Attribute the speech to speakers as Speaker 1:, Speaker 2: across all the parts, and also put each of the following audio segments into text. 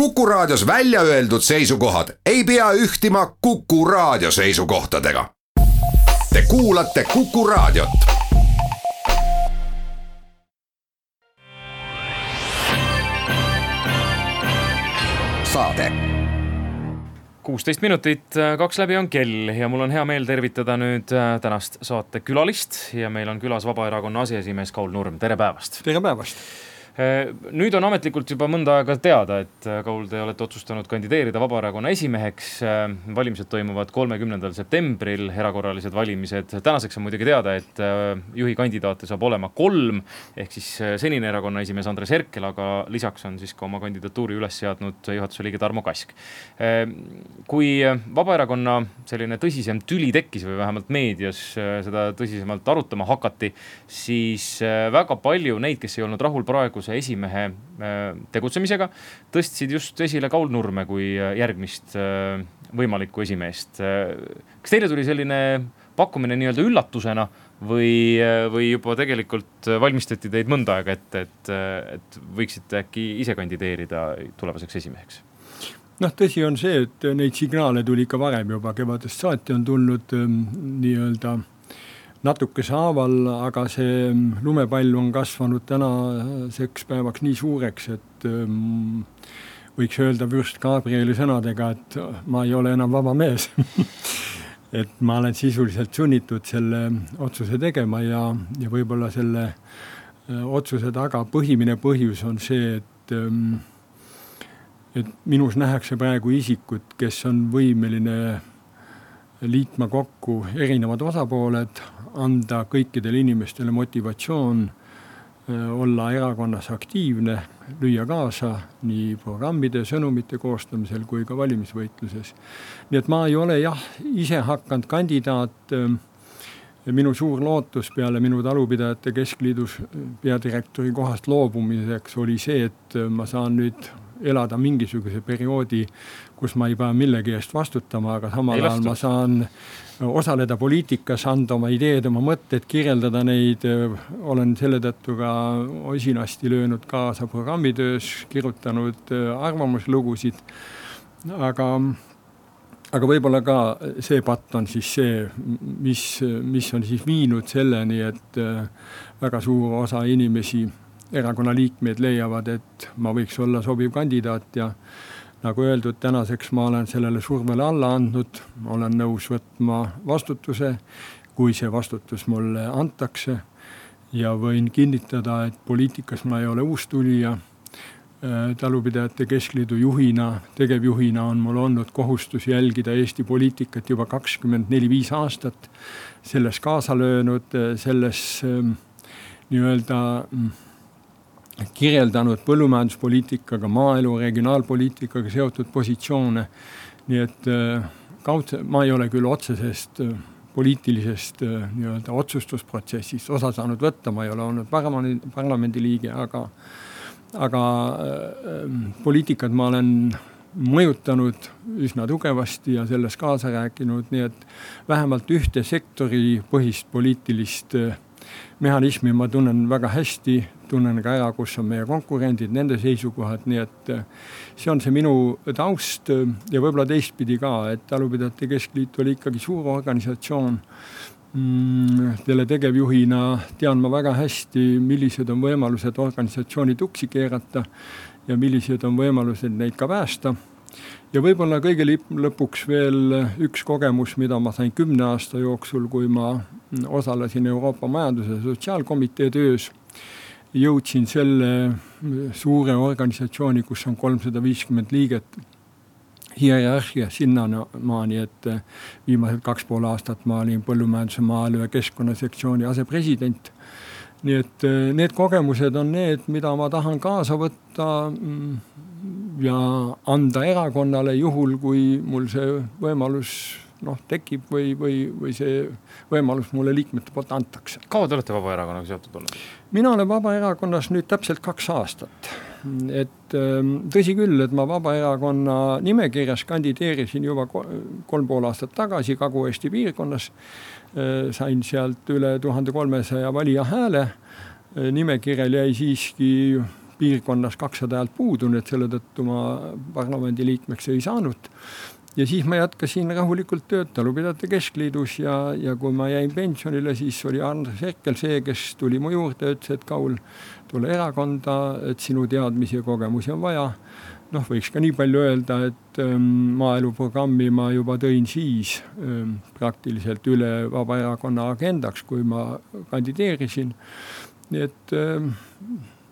Speaker 1: Kuku Raadios välja öeldud seisukohad ei pea ühtima Kuku Raadio seisukohtadega. Te kuulate Kuku Raadiot.
Speaker 2: saade
Speaker 3: kuusteist minutit, kaks läbi on kell ja mul on hea meel tervitada nüüd äh, tänast saate külalist ja meil on külas Vabaerakonna aseesimees Kaul Nurm, tere päevast.
Speaker 4: tere päevast
Speaker 3: nüüd on ametlikult juba mõnda aega teada, et äh, Kaul, te olete otsustanud kandideerida Vabaerakonna esimeheks. Äh, valimised toimuvad kolmekümnendal septembril, erakorralised valimised. tänaseks on muidugi teada, et juhi kandidaate saab olema kolm ehk siis senine erakonna esimees Andres Herkel, aga lisaks on siis ka oma kandidatuuri üles seadnud juhatuse liige Tarmo Kask. kui Vabaerakonna selline tõsisem tüli tekkis või vähemalt meedias seda tõsisemalt arutama hakati, siis väga palju neid, kes ei olnud rahul praegu juhatuse esimehe äh, tegutsemisega, tõstsid just esile Kaul Nurme kui äh, järgmist äh, võimalikku esimeest. kas teile tuli selline pakkumine nii-öelda üllatusena või, või juba tegelikult valmistati teid mõnda aega ette, et, et võiksite äkki ise kandideerida tulevaseks esimeheks?
Speaker 4: noh, tõsi on see, et neid signaale tuli ikka varem juba kevadest saati on tulnud ähm, nii-öelda natukese haaval, aga see lumepall on kasvanud tänaseks päevaks nii suureks, et ähm, võiks öelda vürst Gabrieli sõnadega, et ma ei ole enam vaba mees. Et ma olen sisuliselt sunnitud selle otsuse tegema ja, ja võib-olla selle äh, otsuse taga põhimine põhjus on see, et et minus nähakse praegu isikut, kes on võimeline liitma kokku erinevad osapooled, anda kõikidele inimestele motivatsioon äh, olla erakonnas aktiivne, lüüa kaasa nii programmide, sõnumite koostamisel kui ka valimisvõitluses. nii et ma ei ole jah, ise hakanud kandidaat. Äh, minu suur lootus peale minu Talupidajate Keskliidus peadirektori kohast loobumiseks oli see, et ma saan nüüd elada mingisuguse perioodi, kus ma ei pea millegi eest vastutama, aga samal ajal ma saan osaleda poliitikas, anda oma ideed, oma mõtted, kirjeldada neid. olen selle tõttu ka osinasti löönud kaasa programmitöös, kirjutanud äh, arvamuslugusid. aga, aga võib-olla ka see patt on siis see, mis, mis on siis viinud selleni, et äh, väga suur osa inimesi, erakonna liikmeid leiavad, et ma võiks olla sobiv kandidaat ja nagu öeldud, tänaseks ma olen sellele survele alla andnud, olen nõus võtma vastutuse, kui see vastutus mulle antakse. ja võin kinnitada, et poliitikas ma ei ole uustulija. Äh, talupidajate keskliidu juhina, tegevjuhina on mul olnud kohustus jälgida Eesti poliitikat juba kakskümmend neli-viis aastat. selles kaasa löönud, äh, selles ähm, nii-öelda mm, kirjeldanud põllumajanduspoliitikaga, maaelu, regionaalpoliitikaga seotud positsioone. nii et äh, kaudse, ma ei ole küll otsesest äh, poliitilisest äh, nii-öelda otsustusprotsessist osa saanud võtta, ma ei ole olnud parlamendi, parlamendi liige, aga, aga äh, poliitikat ma olen mõjutanud üsna tugevasti ja selles kaasa rääkinud, nii et vähemalt ühte sektori põhist poliitilist mehhanismi ma tunnen väga hästi, tunnen ka ära, kus on meie konkurendid, nende seisukohad, nii et äh, see on see minu taust äh, ja võib-olla teistpidi ka, et Talupidajate Keskliit oli ikkagi suur organisatsioon mm,. selle tegevjuhina tean ma väga hästi, millised on võimalused organisatsiooni tuksi keerata ja millised on võimalused neid ka päästa ja võib-olla kõige lõpuks veel üks kogemus, mida ma sain kümne aasta jooksul, kui ma osalesin Euroopa Majandus- ja Sotsiaalkomitee töös jõudsin selle suure organisatsiooni, kus on kolmsada viiskümmend liiget, hierarhia sinnamaani, et viimased kaks pool aastat ma olin põllumajanduse, maaelu ja keskkonnasektsiooni asepresident. nii et need kogemused on need, mida ma tahan kaasa võtta mm, ja anda erakonnale juhul, kui mul see võimalus noh, tekib või, või, või see võimalus mulle liikmete poolt antakse.
Speaker 3: kaua te olete Vabaerakonnaga seotud olnud?
Speaker 4: mina olen Vabaerakonnas nüüd täpselt kaks aastat. et ähm, tõsi küll, et ma Vabaerakonna nimekirjas kandideerisin juba kolm pool aastat tagasi Kagu-Eesti piirkonnas. Äh, sain sealt üle tuhande kolmesaja valija hääle. Äh, nimekirjal jäi siiski piirkonnas kakssada häält puudu, nii et selle tõttu ma parlamendiliikmeks ei saanud ja siis ma jätkasin rahulikult tööd Talupidajate Keskliidus ja, ja kui ma jäin pensionile, siis oli Andres Herkel see, kes tuli mu juurde, ütles, et Kaul, tule erakonda, et sinu teadmisi ja kogemusi on vaja. noh, võiks ka nii palju öelda, et ähm, maaeluprogrammi ma juba tõin siis ähm, praktiliselt üle Vabaerakonna agendaks, kui ma kandideerisin. nii et ähm,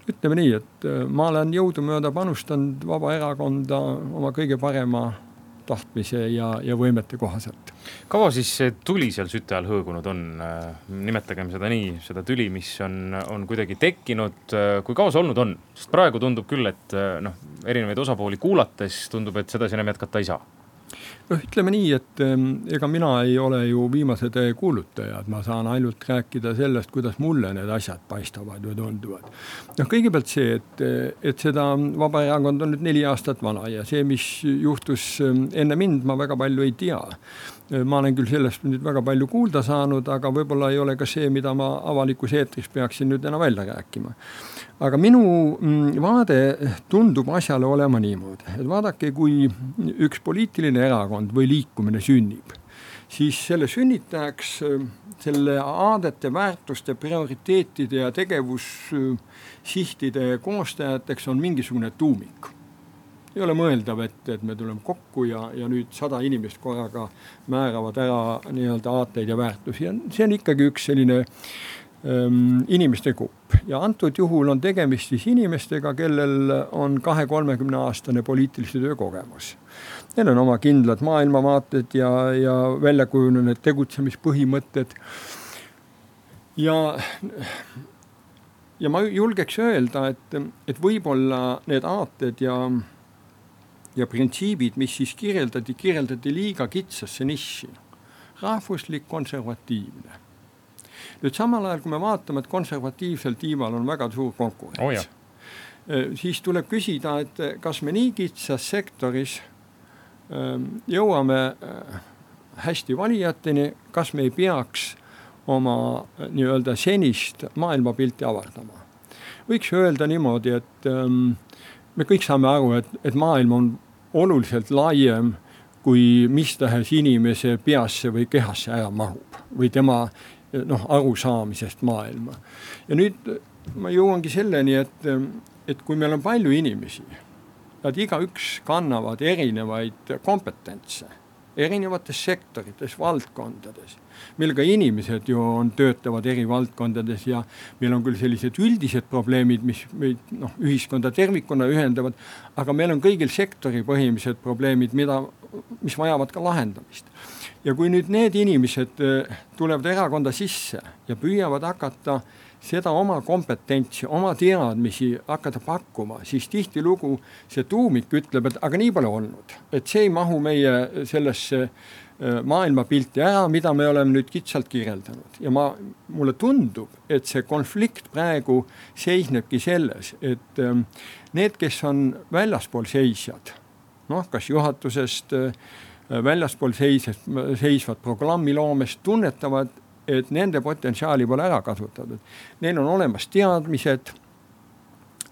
Speaker 4: ütleme nii, et äh, ma olen jõudumööda panustanud Vabaerakonda oma kõige parema tahtmise ja, ja võimete kohaselt.
Speaker 3: kaua siis see tuli seal süte all hõõgunud on, nimetagem seda nii, seda tüli, mis on, on kuidagi tekkinud, kui kaua see olnud on? sest praegu tundub küll, et noh, erinevaid osapooli kuulates tundub, et sedasi enam jätkata ei saa
Speaker 4: noh, ütleme nii, et ehm, ega mina ei ole ju viimase tõe kuulutaja, et ma saan ainult rääkida sellest, kuidas mulle need asjad paistavad või tunduvad. noh, kõigepealt see, et, et seda Vabaerakond on nüüd neli aastat vana ja see, mis juhtus ehm, enne mind, ma väga palju ei tea ma olen küll sellest nüüd väga palju kuulda saanud, aga võib-olla ei ole ka see, mida ma avalikus eetris peaksin nüüd enam välja rääkima aga minu mm, vaade tundub asjale olema niimoodi, et vaadake, kui üks poliitiline erakond või liikumine sünnib, siis selle sünnitajaks, selle aadete, väärtuste, prioriteetide ja tegevussihtide koostajateks on mingisugune tuumik. Ei ole mõeldav, et, et me tuleme kokku ja, ja nüüd sada inimest korraga määravad ära nii-öelda aateid ja väärtusi. Ja see on ikkagi üks selline äh, inimeste grupp ja antud juhul on tegemist siis inimestega, kellel on kahe-kolmekümne aastane poliitilise töö kogemus. Neil on oma kindlad maailmavaated ja, ja välja kujunenud tegutsemispõhimõtted. ja, ja ma julgeks öelda, et, et võib-olla need aated ja, ja printsiibid, mis siis kirjeldati, kirjeldati liiga kitsasse nišši. rahvuslik, konservatiivne nüüd samal ajal, kui me vaatame, et konservatiivsel tiival on väga suur konkurents
Speaker 3: oh,,
Speaker 4: siis tuleb küsida, et kas me nii kitsas sektoris jõuame hästi valijateni, kas me ei peaks oma nii-öelda senist maailmapilti avardama. võiks öelda niimoodi, et me kõik saame aru, et, et maailm on oluliselt laiem kui mis tahes inimese peasse või kehasse ära mahub või tema noh, arusaamisest maailma. ja nüüd ma jõuangi selleni, et, et kui meil on palju inimesi, nad igaüks kannavad erinevaid kompetentse erinevates sektorites, valdkondades, meil ka inimesed ju on, töötavad eri valdkondades ja meil on küll sellised üldised probleemid, mis meid noh, ühiskonda tervikuna ühendavad, aga meil on kõigil sektoripõhilised probleemid, mida, mis vajavad ka lahendamist ja kui nüüd need inimesed äh, tulevad erakonda sisse ja püüavad hakata seda oma kompetentsi, oma teadmisi hakata pakkuma, siis tihtilugu see tuumik ütleb, et aga nii pole olnud, et see ei mahu meie sellesse äh, maailmapilti ära, mida me oleme nüüd kitsalt kirjeldanud. Ja ma, mulle tundub, et see konflikt praegu seisnebki selles, et ähm, need, kes on väljaspool seisjad, noh, kas juhatusest Äh, väljaspool seisest, seisvat programmiloomest tunnetavad, et nende potentsiaali pole ära kasutatud. Neil on olemas teadmised,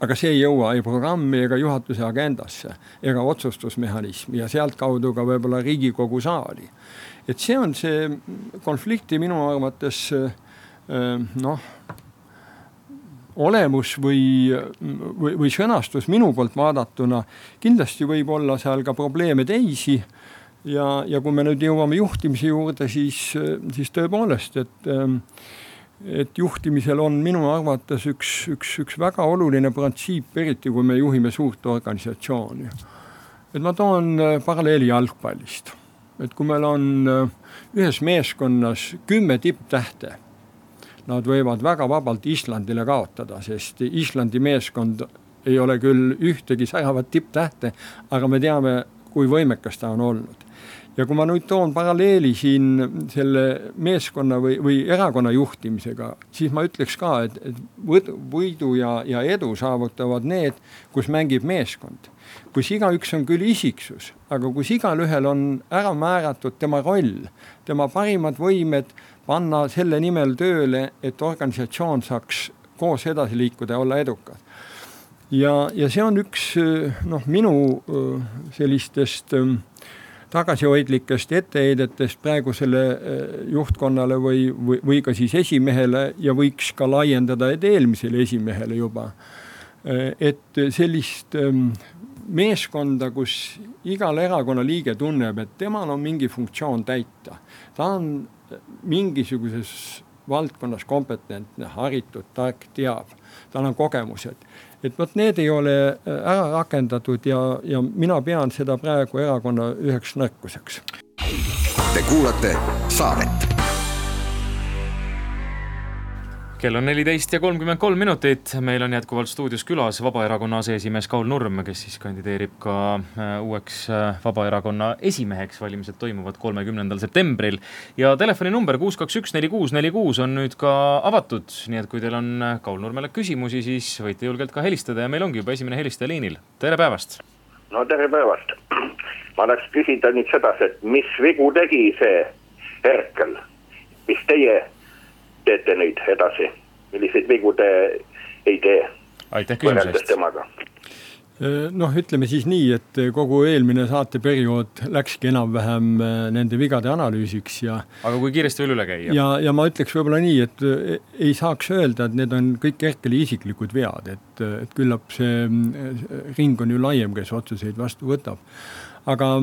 Speaker 4: aga see ei jõua ei programmi ega juhatuse agendasse ega otsustusmehhanismi ja sealtkaudu ka võib-olla Riigikogu saali. et see on see konflikti minu arvates äh, noh, olemus või, või, või sõnastus minu poolt vaadatuna. kindlasti võib olla seal ka probleeme teisi ja, ja kui me nüüd jõuame juhtimise juurde, siis, siis tõepoolest, et ähm, et juhtimisel on minu arvates üks, üks, üks väga oluline printsiip, eriti kui me juhime suurt organisatsiooni. et ma toon äh, paralleeli jalgpallist, et kui meil on äh, ühes meeskonnas kümme tipptähte, nad võivad väga vabalt Islandile kaotada, sest Islandi meeskond ei ole küll ühtegi säravat tipptähte, aga me teame, kui võimekas ta on olnud ja kui ma nüüd toon paralleeli siin selle meeskonna või, või erakonna juhtimisega, siis ma ütleks ka, et, et võidu ja, ja edu saavutavad need, kus mängib meeskond. kus igaüks on küll isiksus, aga kus igalühel on ära määratud tema roll, tema parimad võimed panna selle nimel tööle, et organisatsioon saaks koos edasi liikuda ja olla edukas ja, ja see on üks noh, minu sellistest tagasihoidlikest etteheidetest praegusele juhtkonnale või, või, või ka siis esimehele ja võiks ka laiendada eelmisele esimehele juba. et sellist meeskonda, kus igal erakonna liige tunneb, et temal on mingi funktsioon täita. ta on mingisuguses valdkonnas kompetentne, haritud, tark, teab, tal on kogemused. et vot need ei ole ära rakendatud ja, ja mina pean seda praegu erakonna üheks nõrkuseks.
Speaker 2: Te kuulate saadet
Speaker 3: kell on neliteist ja kolmkümmend kolm minutit, meil on jätkuvalt stuudios külas Vabaerakonna aseesimees Kaul Nurm, kes siis kandideerib ka äh, uueks äh, Vabaerakonna esimeheks, valimised toimuvad kolmekümnendal septembril. ja telefoninumber kuus, kaks, üks, neli, kuus, neli, kuus on nüüd ka avatud, nii et kui teil on äh, Kaul Nurmele küsimusi, siis võite julgelt ka helistada ja meil ongi juba esimene helistaja liinil, tere päevast.
Speaker 5: no tere päevast, ma tahaks küsida nüüd sedasi, et mis vigu tegi see Herkel, mis teie teete nüüd edasi, milliseid vigu te ei tee?
Speaker 3: aitäh küsimuse eest.
Speaker 5: temaga
Speaker 4: noh, ütleme siis nii, et kogu eelmine saateperiood läkski enam-vähem äh, nende vigade analüüsiks ja.
Speaker 3: aga kui kiiresti veel üle käia?
Speaker 4: ja, ja ma ütleks võib-olla nii, et äh, ei saaks öelda, et need on kõik Herkeli isiklikud vead, et, et küllap see ring on ju laiem, kes otsuseid vastu võtab. aga,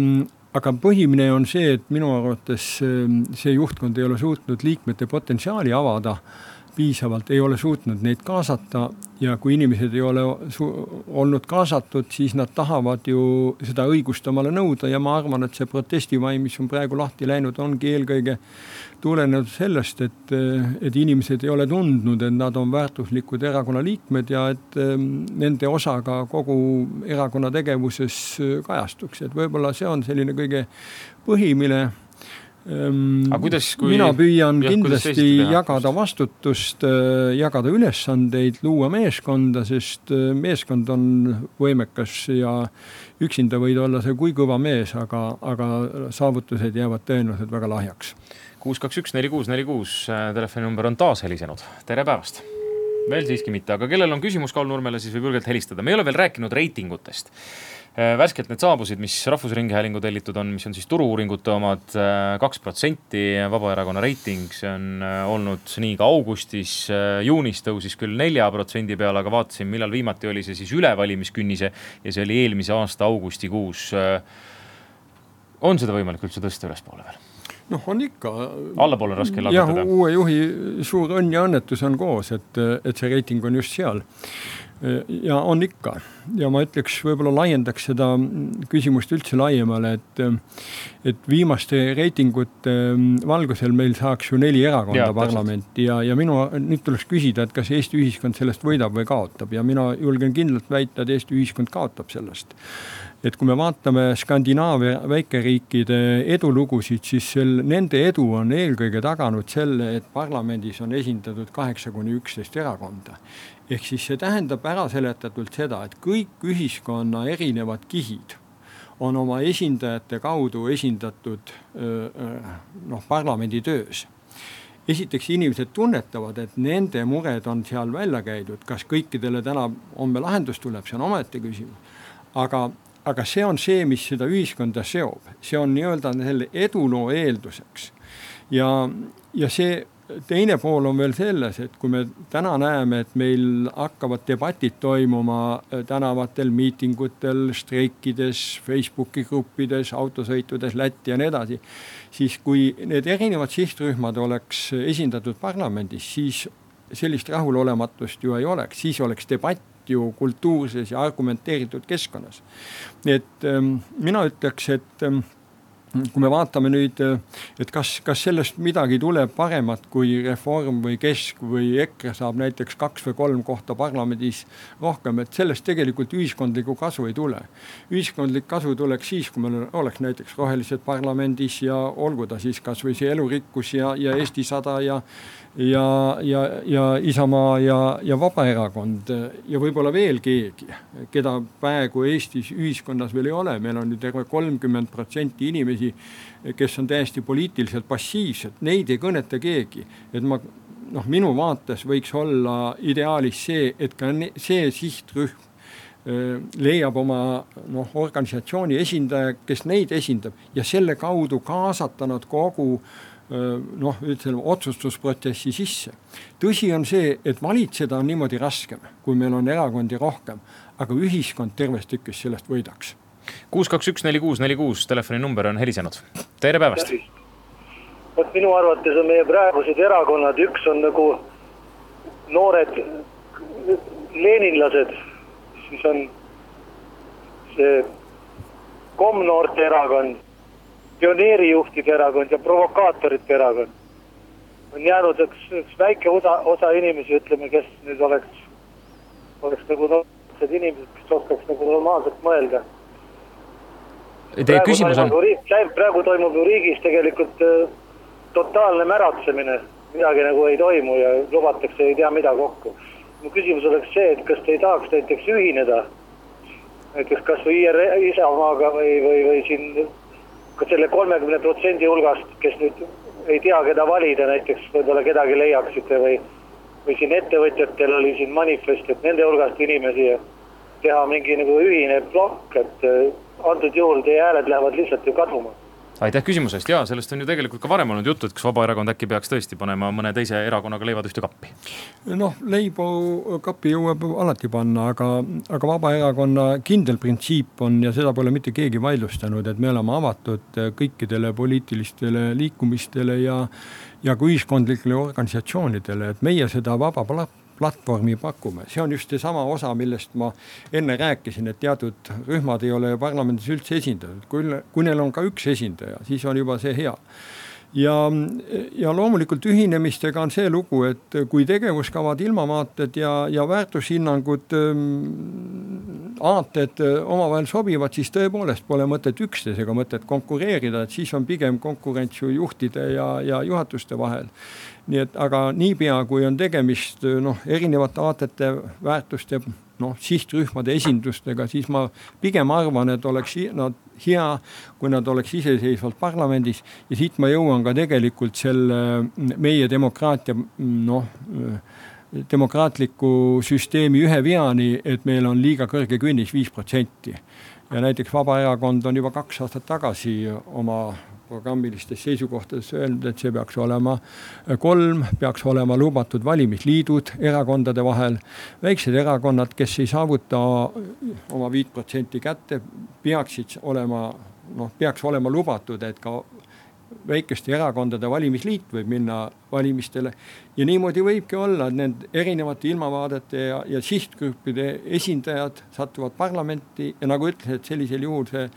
Speaker 4: aga põhimine on see, et minu arvates ähm, see juhtkond ei ole suutnud liikmete potentsiaali avada piisavalt, ei ole suutnud neid kaasata ja kui inimesed ei ole olnud kaasatud, siis nad tahavad ju seda õigust omale nõuda ja ma arvan, et see protestivaim, mis on praegu lahti läinud, ongi eelkõige tulenenud sellest, et, et inimesed ei ole tundnud, et nad on väärtuslikud erakonna liikmed ja et ehm, nende osa ka kogu erakonna tegevuses kajastuks, et võib-olla see on selline kõige põhimine
Speaker 3: aga kuidas,
Speaker 4: kui mina püüan jah, kindlasti jagada vastutust, äh, jagada ülesandeid, luua meeskonda, sest äh, meeskond on võimekas ja üksinda võid olla sa kui kõva mees, aga, aga saavutused jäävad tõenäoliselt väga lahjaks.
Speaker 3: kuus, kaks, üks, neli, kuus, neli, kuus, äh, telefoninumber on taas helisenud, tere päevast! Veel siiski mitte, aga kellel on küsimus Kaul Nurmele, siis võib julgelt helistada, me ei ole veel rääkinud reitingutest värskelt need saabusid, mis Rahvusringhäälingu tellitud on, mis on siis turu-uuringute omad, äh, kaks protsenti Vabaerakonna reiting, see on äh, olnud nii ka augustis, juunis tõusis küll nelja protsendi peale, aga vaatasin, millal viimati oli see siis üle valimiskünnise ja see oli eelmise aasta augustikuus. on seda võimalik üldse tõsta ülespoole veel?
Speaker 4: noh, on ikka.
Speaker 3: allapoole on raske langetada.
Speaker 4: uue juhi suur õnn ja õnnetus on koos, et, et see reiting on just seal ja on ikka ja ma ütleks, võib-olla laiendaks seda küsimust üldse laiemale, et, et viimaste reitingute valgusel meil saaks ju neli erakonda ja, parlamenti ja, ja minu, nüüd tuleks küsida, et kas Eesti ühiskond sellest võidab või kaotab. Ja mina julgen kindlalt väita, et Eesti ühiskond kaotab sellest. Et kui me vaatame Skandinaavia väikeriikide edulugusid, siis sel, nende edu on eelkõige taganud selle, et parlamendis on esindatud kaheksa kuni üksteist erakonda. Ehk siis see tähendab äraseletatult seda, et kõik ühiskonna erinevad kihid on oma esindajate kaudu esindatud noh, parlamendi töös. esiteks inimesed tunnetavad, et nende mured on seal välja käidud, kas kõikidele täna, homme lahendus tuleb, see on omaette küsimus. aga, aga see on see, mis seda ühiskonda seob, see on nii-öelda selle eduloo eelduseks. ja, ja see teine pool on veel selles, et kui me täna näeme, et meil hakkavad debatid toimuma äh, tänavatel, miitingutel, streikides, Facebooki gruppides, autosõitudes Lätti ja nii edasi, siis kui need erinevad sihtrühmad oleks esindatud parlamendis, siis sellist rahulolematust ju ei oleks, siis oleks debatt ju kultuurses ja argumenteeritud keskkonnas. nii et ähm, mina ütleks, et ähm, kui me vaatame nüüd, et kas, kas sellest midagi tuleb paremat, kui Reform või Kesk või EKRE saab näiteks kaks või kolm kohta parlamendis rohkem, et sellest tegelikult ühiskondlikku kasu ei tule. ühiskondlik kasu tuleks siis, kui meil oleks näiteks rohelised parlamendis ja olgu ta siis kasvõi see elurikkus ja, ja Eesti sada ja ja, ja, ja Isamaa ja, ja Vabaerakond ja võib-olla veel keegi, keda praegu Eestis ühiskonnas veel ei ole, meil on ju terve kolmkümmend protsenti inimesi, kes on täiesti poliitiliselt passiivsed, neid ei kõneta keegi, et ma noh, minu vaates võiks olla ideaalis see, et ka see sihtrühm leiab oma noh, organisatsiooni esindaja, kes neid esindab. Ja selle kaudu kaasata nad kogu noh, ütleme otsustusprotsessi sisse. tõsi on see, et valitseda on niimoodi raskem, kui meil on erakondi rohkem, aga ühiskond terves tükis sellest võidaks.
Speaker 3: kuus, kaks, üks, neli, kuus, neli, kuus telefoninumber on helisenud, tere päevast.
Speaker 6: vot minu arvates on meie praegused erakonnad, üks on nagu noored leninlased, siis on see komnoorte erakond pioneerijuhtide erakond ja provokaatorite erakond. on jäänud üks, üks väike osa, osa inimesi, ütleme, kes nüüd oleks, oleks nagu normaalsed inimesed, kes oskaks nagu normaalselt mõelda.
Speaker 3: Teie küsimus on?
Speaker 6: praegu toimub ju riigis tegelikult äh, totaalne märatsemine, midagi nagu ei toimu ja lubatakse ei tea mida kokku. mu küsimus oleks see, et kas te ei tahaks näiteks ühineda näiteks kasvõi IR-, Isamaaga või, või, või siin selle kolmekümne protsendi hulgast, kes nüüd ei tea, keda valida, näiteks võib-olla kedagi leiaksite või, või siin ettevõtjatel oli siin manifest, et nende hulgast inimesi teha mingi nagu ühine plokk, et äh, antud juhul teie hääled lähevad lihtsalt ju kaduma
Speaker 3: aitäh küsimuse eest ja sellest on ju tegelikult ka varem olnud juttu, et kas Vabaerakond äkki peaks tõesti panema mõne teise erakonnaga leivad ühte kappi?
Speaker 4: noh, leibu kappi jõuab alati panna, aga, aga Vabaerakonna kindel printsiip on ja seda pole mitte keegi vaidlustanud, et me oleme avatud kõikidele poliitilistele liikumistele ja ja ka ühiskondlikele organisatsioonidele, et meie seda vaba platvormi pakume, see on just seesama osa, millest ma enne rääkisin, et teatud rühmad ei ole parlamendis üldse esindatud, kui, kui neil on ka üks esindaja, siis on juba see hea ja, ja loomulikult ühinemistega on see lugu, et kui tegevuskavad, ilmavaated ja, ja väärtushinnangud, ähm, aated omavahel sobivad, siis tõepoolest pole mõtet üksteisega mõtet konkureerida, et siis on pigem konkurents ju juhtide ja, ja juhatuste vahel. Nii et, aga niipea, kui on tegemist noh, erinevate aatete, väärtuste, noh sihtrühmade esindustega, siis ma pigem arvan, et oleks nad hea, kui nad oleks iseseisvalt parlamendis ja siit ma jõuan ka tegelikult selle meie demokraatia noh demokraatliku süsteemi ühe veani, et meil on liiga kõrge künnis, viis protsenti. ja näiteks Vabaerakond on juba kaks aastat tagasi oma programmilistes seisukohtades öelnud, et see peaks olema kolm, peaks olema lubatud valimisliidud erakondade vahel. väiksed erakonnad, kes ei saavuta oma viit protsenti kätte, peaksid olema noh, peaks olema lubatud, et ka väikeste erakondade valimisliit võib minna valimistele. ja niimoodi võibki olla, et need erinevate ilmavaadete ja, ja sihtgruppide esindajad satuvad parlamenti ja nagu ütlesin, et sellisel juhul see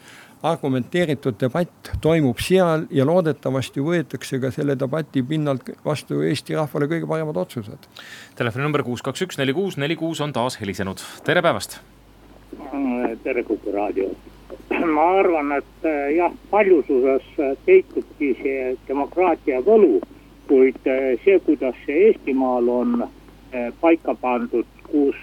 Speaker 4: argumenteeritud debatt toimub seal ja loodetavasti võetakse ka selle debati pinnalt vastu Eesti rahvale kõige paremad otsused.
Speaker 3: telefoninumber kuus, kaks, üks, neli, kuus, neli, kuus on taas helisenud, tere päevast.
Speaker 7: tere, Kuku raadio. ma arvan, et eh, jah, paljususes peitubki see demokraatia võlu, kuid eh, see, kuidas see Eestimaal on paika pandud, kus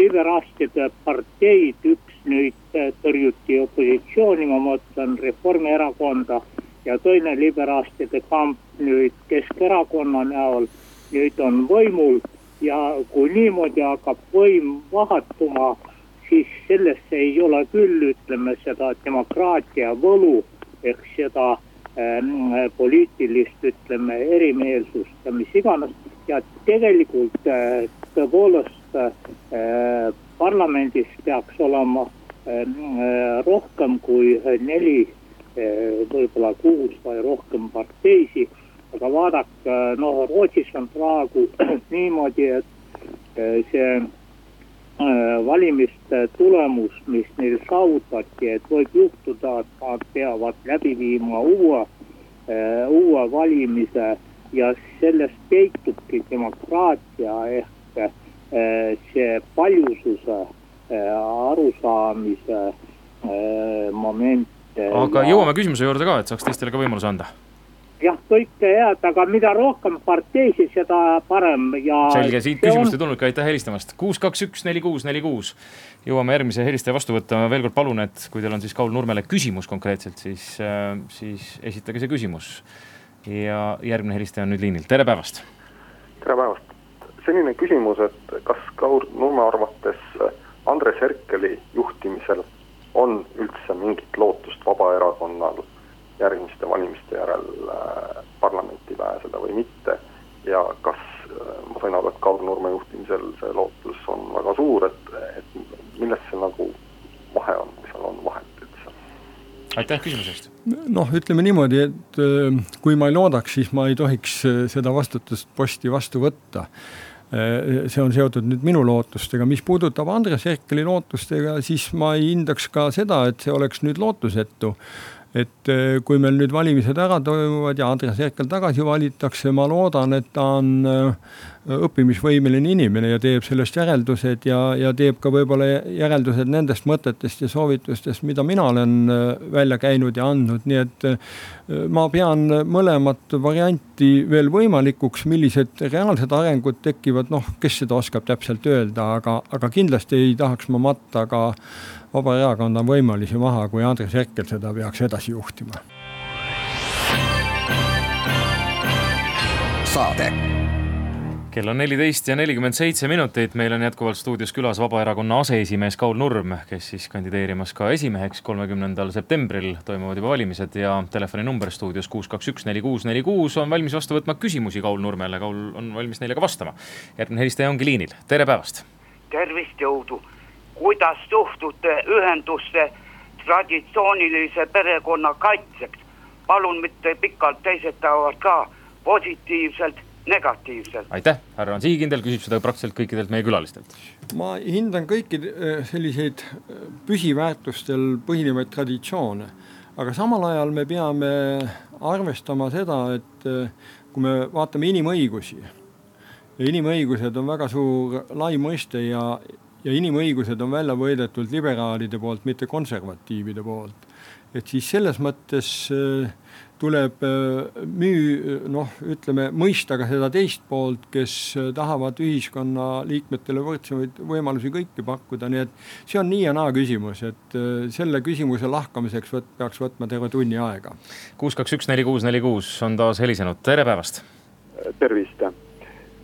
Speaker 7: liberaalside parteid, üks nüüd tõrjuti opositsiooni, ma mõtlen Reformierakonda ja teine liberaalside kamp nüüd Keskerakonna näol nüüd on võimul ja kui niimoodi hakkab võim vahetuma, siis sellest ei ole küll, ütleme seda demokraatia võlu ehk seda äh, poliitilist, ütleme erimeelsust ja mis iganes. ja tegelikult äh, tõepoolest äh, parlamendis peaks olema äh, rohkem kui neli, äh, võib-olla kuus või rohkem parteisid. aga vaadake, noh Rootsis on praegu niimoodi, et äh, see valimiste tulemus, mis neil saavutati, et võib juhtuda, et nad peavad läbi viima uue, uue valimise ja sellest peitubki demokraatia ehk Eh, see paljususe arusaamise moment.
Speaker 3: aga jõuame küsimuse juurde ka, et saaks teistele ka võimaluse anda
Speaker 7: jah, kõike head, aga mida rohkem parteisid, seda parem ja.
Speaker 3: selge, siit küsimust on... ei tulnudki, aitäh helistamast. kuus, kaks, üks, neli, kuus, neli, kuus. jõuame järgmise helistaja vastu võtta, ma veel kord palun, et kui teil on siis Kaul Nurmele küsimus konkreetselt, siis, siis esitage see küsimus. ja järgmine helistaja on nüüd liinil, tere päevast.
Speaker 5: tere päevast
Speaker 8: selline küsimus, et kas Kaur Nurme arvates Andres Herkeli juhtimisel on üldse mingit lootust Vabaerakonnal järgmiste valimiste järel äh, parlamenti pääseda või mitte ja kas äh, ma sain aru, et Kaur Nurme juhtimisel see lootus on väga suur, et, et milles see nagu vahe on, kui seal on vahet üldse?
Speaker 3: aitäh küsimuse eest!
Speaker 4: noh, ütleme niimoodi, et äh, kui ma ei loodaks, siis ma ei tohiks seda vastutust posti vastu võtta see on seotud nüüd minu lootustega, mis puudutab Andres Herkeli lootustega, siis ma ei hindaks ka seda, et see oleks nüüd lootusetu et eh, kui meil nüüd valimised ära toimuvad ja Andres Herkel tagasi valitakse, ma loodan, et ta on eh, õppimisvõimeline inimene ja teeb sellest järeldused ja, ja teeb ka võib-olla järeldused nendest mõtetest ja soovitustest, mida mina olen eh, välja käinud ja andnud, nii et ma pean mõlemat varianti veel võimalikuks, millised reaalsed arengud tekivad, noh, kes seda oskab täpselt öelda, aga, aga kindlasti ei tahaks ma matta ka Vabaerakond on võimalusi maha, kui Andres Herkel seda peaks edasi juhtima.
Speaker 2: saade
Speaker 3: kell on neliteist ja nelikümmend seitse minutit, meil on jätkuvalt stuudios külas Vabaerakonna aseesimees Kaul Nurm, kes siis kandideerimas ka esimeheks kolmekümnendal septembril toimuvad juba valimised ja telefoninumber stuudios kuus, kaks, üks, neli, kuus, neli, kuus on valmis vastu võtma küsimusi Kaul Nurmele, Kaul on valmis neile ka vastama. järgmine helistaja ongi liinil, tere päevast.
Speaker 9: tervist, jõudu kuidas suhtute ühendusse traditsioonilise perekonna kaitseks? palun mitte pikalt, teised tahavad ka positiivselt, negatiivselt.
Speaker 3: aitäh, härra on sihikindel, küsib seda praktiliselt kõikidelt meie külalistelt.
Speaker 4: ma hindan kõiki äh, selliseid äh, püsiväärtustel põhinevaid traditsioone, aga samal ajal me peame arvestama seda, et äh, kui me vaatame inimõigusi ja inimõigused on väga suur lai mõiste ja ja inimõigused on välja võidetud liberaalide poolt, mitte konservatiivide poolt. et siis selles mõttes äh, tuleb äh, müü-, noh, ütleme mõista ka seda teist poolt, kes äh, tahavad ühiskonna liikmetele võrdsemaid võimalusi kõiki pakkuda, nii et see on nii ja naa küsimus, et selle küsimuse lahkamiseks võt-, peaks võtma terve tunni aega.
Speaker 3: kuus, kaks, üks, neli, kuus, neli, kuus on taas helisenud, tere päevast!
Speaker 8: tervist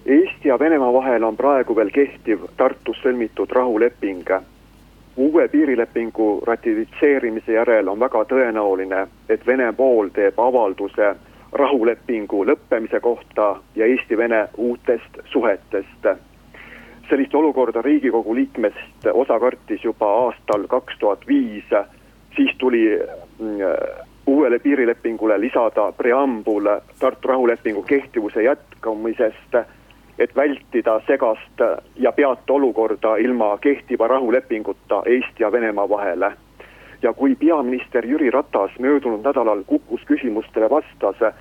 Speaker 8: Eesti ja Venemaa vahel on praegu veel kehtiv Tartus sõlmitud rahuleping. uue piirilepingu ratifitseerimise järel on väga tõenäoline, et Vene pool teeb avalduse rahulepingu lõppemise kohta ja Eesti-Vene uutest suhetest. sellist olukorda Riigikogu liikmest osa kartis juba aastal kaks tuhat viis, siis tuli mm, uuele piirilepingule lisada preambul Tartu rahulepingu kehtivuse jätkamisest et vältida segast ja peat olukorda ilma kehtiva rahulepinguta Eesti ja Venemaa vahele. ja kui peaminister Jüri Ratas möödunud nädalal Kukus küsimustele vastas,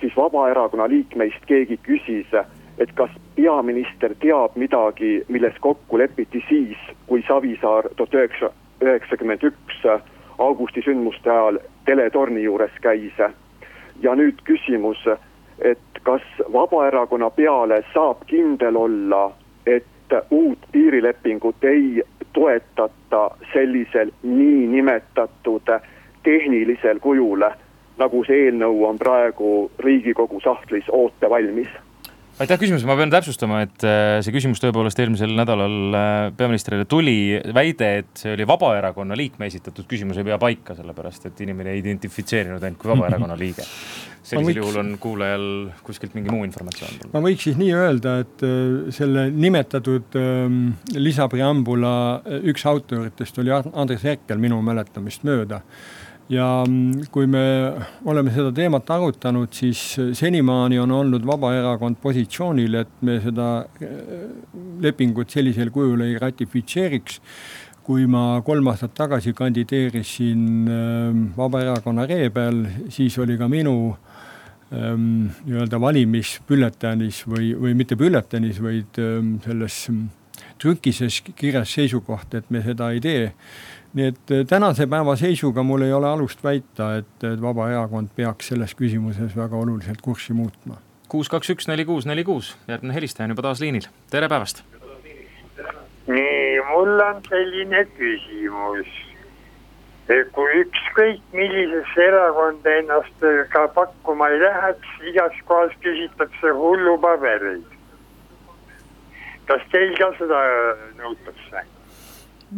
Speaker 8: siis Vabaerakonna liikmeist keegi küsis, et kas peaminister teab midagi, milles kokku lepiti siis, kui Savisaar tuhat üheksa, üheksakümmend üks augusti sündmuste ajal teletorni juures käis. ja nüüd küsimus, et kas Vabaerakonna peale saab kindel olla, et uut piirilepingut ei toetata sellisel niinimetatud tehnilisel kujul, nagu see eelnõu on praegu Riigikogu sahtlis ootevalmis
Speaker 3: aitäh küsimuse, ma pean täpsustama, et äh, see küsimus tõepoolest eelmisel nädalal äh, peaministrile tuli. väide, et see oli Vabaerakonna liikme esitatud küsimus, ei pea paika, sellepärast et inimene ei identifitseerinud end kui Vabaerakonna liige. sellisel võiks... juhul on kuulajal kuskilt mingi muu informatsioon.
Speaker 4: ma võiks siis nii öelda, et äh, selle nimetatud ähm, lisapreambula üks autoritest oli Andres Herkel minu mäletamist mööda ja mm, kui me oleme seda teemat arutanud, siis senimaani on olnud Vabaerakond positsioonil, et me seda äh, lepingut sellisel kujul ei ratifitseeriks. kui ma kolm aastat tagasi kandideerisin ähm, Vabaerakonna ree peal, siis oli ka minu ähm, nii-öelda valimisbülletäänis või, või mitte bülletäänis, vaid ähm, selles mm, trükises kirjas seisukoht, et me seda ei tee nii et eh, tänase päeva seisuga mul ei ole alust väita, et Vabaerakond peaks selles küsimuses väga oluliselt kurssi muutma.
Speaker 3: kuus, kaks, üks, neli, kuus, neli, kuus, järgmine helistaja on juba taas liinil, tere päevast.
Speaker 10: nii, mul on selline küsimus. kui ükskõik millisesse erakonda ennast ka pakkuma ei läheks, igas kohas küsitakse hullupabereid. kas teil ka seda nõutakse?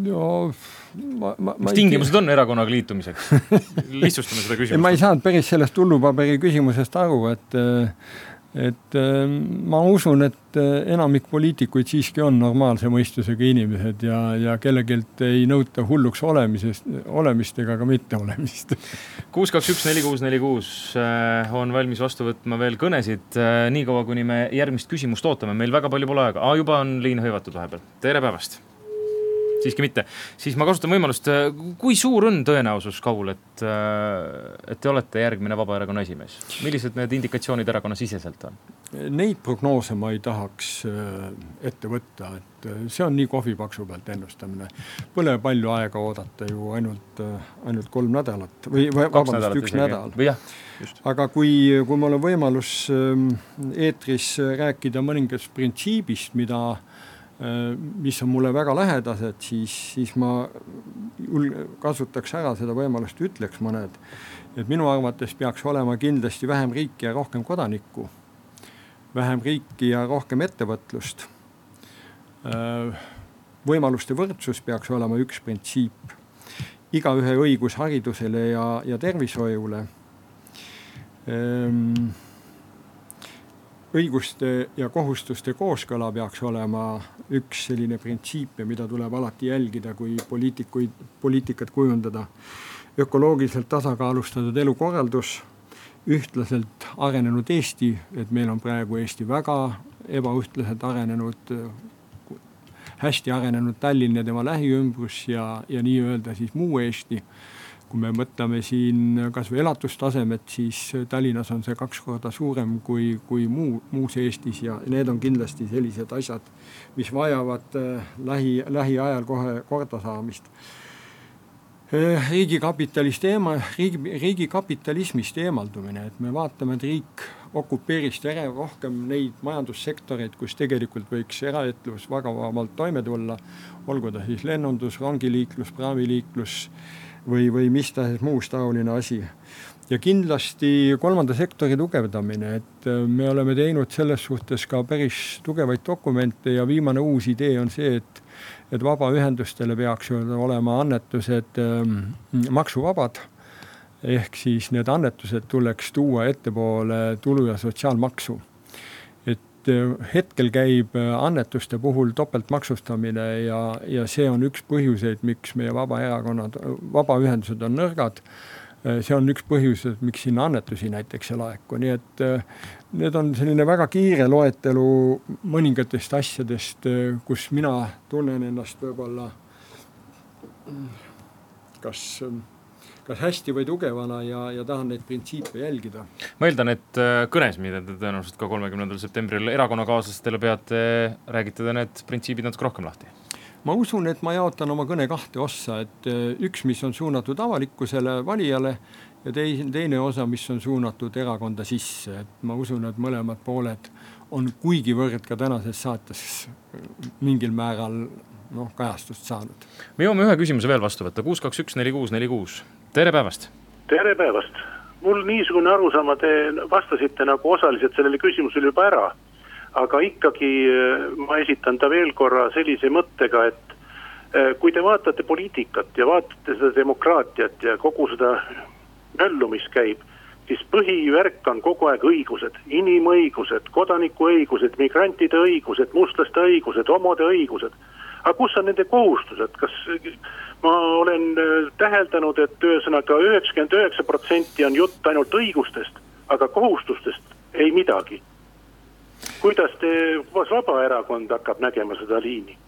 Speaker 4: no
Speaker 3: ma, ma, mis tingimused on erakonnaga liitumiseks? Lihtsustame seda küsimust.
Speaker 4: ma ei saanud päris sellest hullupaberi küsimusest aru, et et ma usun, et enamik poliitikuid siiski on normaalse mõistusega inimesed ja, ja kellelgi ei nõuta hulluks olemisest, olemist ega ka mitteolemist.
Speaker 3: kuus, kaks, üks, neli, kuus, neli, kuus äh, on valmis vastu võtma veel kõnesid, äh, niikaua kuni me järgmist küsimust ootame, meil väga palju pole aega, juba on liin hõivatud vahepeal, tere päevast siiski mitte, siis ma kasutan võimalust, kui suur on tõenäosus, Kaul, et, et te olete järgmine Vabaerakonna esimees, millised need indikatsioonid erakonnasiseselt on?
Speaker 4: Neid prognoose ma ei tahaks äh, ette võtta, et äh, see on nii kohvipaksu pealt ennustamine. Pole palju aega oodata ju ainult, äh, ainult kolm nädalat või, või vabandust, üks isegi. nädal. aga kui, kui mul on võimalus ähm, eetris rääkida mõningast printsiibist, mida Äh, mis on mulle väga lähedased, siis, siis ma kasutaks ära seda võimalust, ütleks mõned. et minu arvates peaks olema kindlasti vähem riiki ja rohkem kodanikku, vähem riiki ja rohkem ettevõtlust. Äh, võimaluste võrdsus peaks olema üks printsiip, igaühe õigus haridusele ja, ja tervishoiule ehm, õiguste ja kohustuste kooskõla peaks olema üks selline printsiip, mida tuleb alati jälgida, kui poliitikuid, poliitikat kujundada. ökoloogiliselt tasakaalustatud elukorraldus, ühtlaselt arenenud Eesti, et meil on praegu Eesti väga ebaühtlaselt arenenud, hästi arenenud Tallinn ja tema lähiümbrus ja, ja nii-öelda siis muu Eesti kui me mõtleme siin kasvõi elatustasemet, siis Tallinnas on see kaks korda suurem kui, kui muu, muus Eestis ja need on kindlasti sellised asjad, mis vajavad äh, lähi, lähiajal kohe korda saamist. Äh, riigikapitalist eema, riigi, riigikapitalismist eemaldumine, et me vaatame, et riik okupeeris tere rohkem neid majandussektoreid, kus tegelikult võiks eraettevõtlus väga vabalt toime tulla, olgu ta siis lennundus, rongiliiklus, praamiliiklus või, või mis tahes muus taoline asi. ja kindlasti kolmanda sektori tugevdamine, et äh, me oleme teinud selles suhtes ka päris tugevaid dokumente ja viimane uus idee on see, et, et vabaühendustele peaks olema annetused ähm, maksuvabad ehk siis need annetused tuleks tuua ettepoole tulu- ja sotsiaalmaksu et äh, hetkel käib äh, annetuste puhul topeltmaksustamine ja, ja see on üks põhjuseid, miks meie vabaerakonnad, vabaühendused on nõrgad. Äh, see on üks põhjus, miks sinna annetusi näiteks ei laeku, nii et need on selline väga kiire loetelu mõningatest asjadest, kus mina tunnen ennast võib-olla kas kas hästi või tugevana ja, ja tahan neid printsiipe jälgida.
Speaker 3: ma eeldan, et äh, kõnes, mida te tõenäoliselt ka kolmekümnendal septembril erakonnakaaslastele peate, räägite te need printsiibid natuke rohkem lahti?
Speaker 4: ma usun, et ma jaotan oma kõne kahte ossa, et äh, üks, mis on suunatud avalikkusele, valijale ja teine, teine osa, mis on suunatud erakonda sisse, et ma usun, et mõlemad pooled on kuigivõrd ka tänases saates mingil määral noh, kajastust saanud.
Speaker 3: me jõuame ühe küsimuse veel vastu võtta, kuus, kaks, üks, neli, kuus, neli, kuus tere päevast.
Speaker 11: tere päevast, mul niisugune arusaama, te vastasite nagu osaliselt sellele küsimusele juba ära. aga ikkagi äh, ma esitan ta veel korra sellise mõttega, et äh, kui te vaatate poliitikat ja vaatate seda demokraatiat ja kogu seda möllu, mis käib, siis põhivärk on kogu aeg õigused, inimõigused, kodanikuõigused, migrantide õigused, mustlaste õigused, homode õigused. Aga kus on nende kohustused, kas ma olen äh, täheldanud, et ühesõnaga üheksakümmend üheksa protsenti on jutt ainult õigustest, aga kohustustest ei midagi. kuidas te, Vabaerakond hakkab nägema seda liini?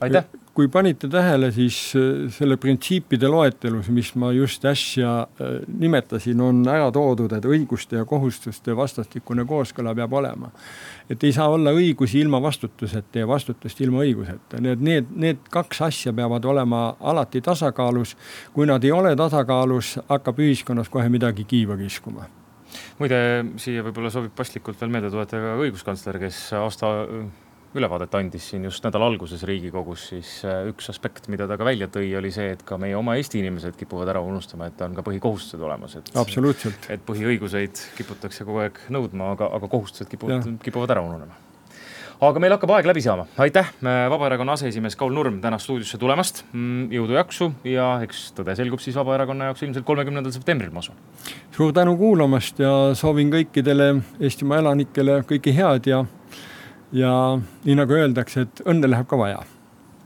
Speaker 3: Aitäh!
Speaker 4: kui panite tähele, siis äh, selle printsiipide loetelus, mis ma just äsja äh, nimetasin, on ära toodud, et õiguste ja kohustuste vastastikune kooskõla peab olema. et ei saa olla õigusi ilma vastutuseta ja vastutust ilma õiguseta, nii et need, need kaks asja peavad olema alati tasakaalus. kui nad ei ole tasakaalus, hakkab ühiskonnas kohe midagi kiiva kiskuma
Speaker 3: muide, siia võib-olla sobib paslikult veel meelde tuletada ka õiguskantsler, kes aasta ülevaadet andis siin just nädala alguses Riigikogus, siis äh, üks aspekt, mida ta ka välja tõi, oli see, et ka meie oma Eesti inimesed kipuvad ära unustama, et on ka põhikohustused olemas, et.
Speaker 4: absoluutselt.
Speaker 3: et põhiõiguseid kiputakse kogu aeg nõudma, aga, aga kohustused kipuvad, kipuvad ära ununema aga meil hakkab aeg läbi saama, aitäh, Vabaerakonna aseesimees Kaul Nurm täna stuudiosse tulemast. Mm, jõudu-jaksu ja eks tõde selgub siis Vabaerakonna jaoks ilmselt kolmekümnendal septembril, ma usun.
Speaker 4: suur tänu kuulamast ja soovin kõikidele Eestimaa elanikele kõike head ja, ja nii nagu öeldakse, et õnne läheb ka vaja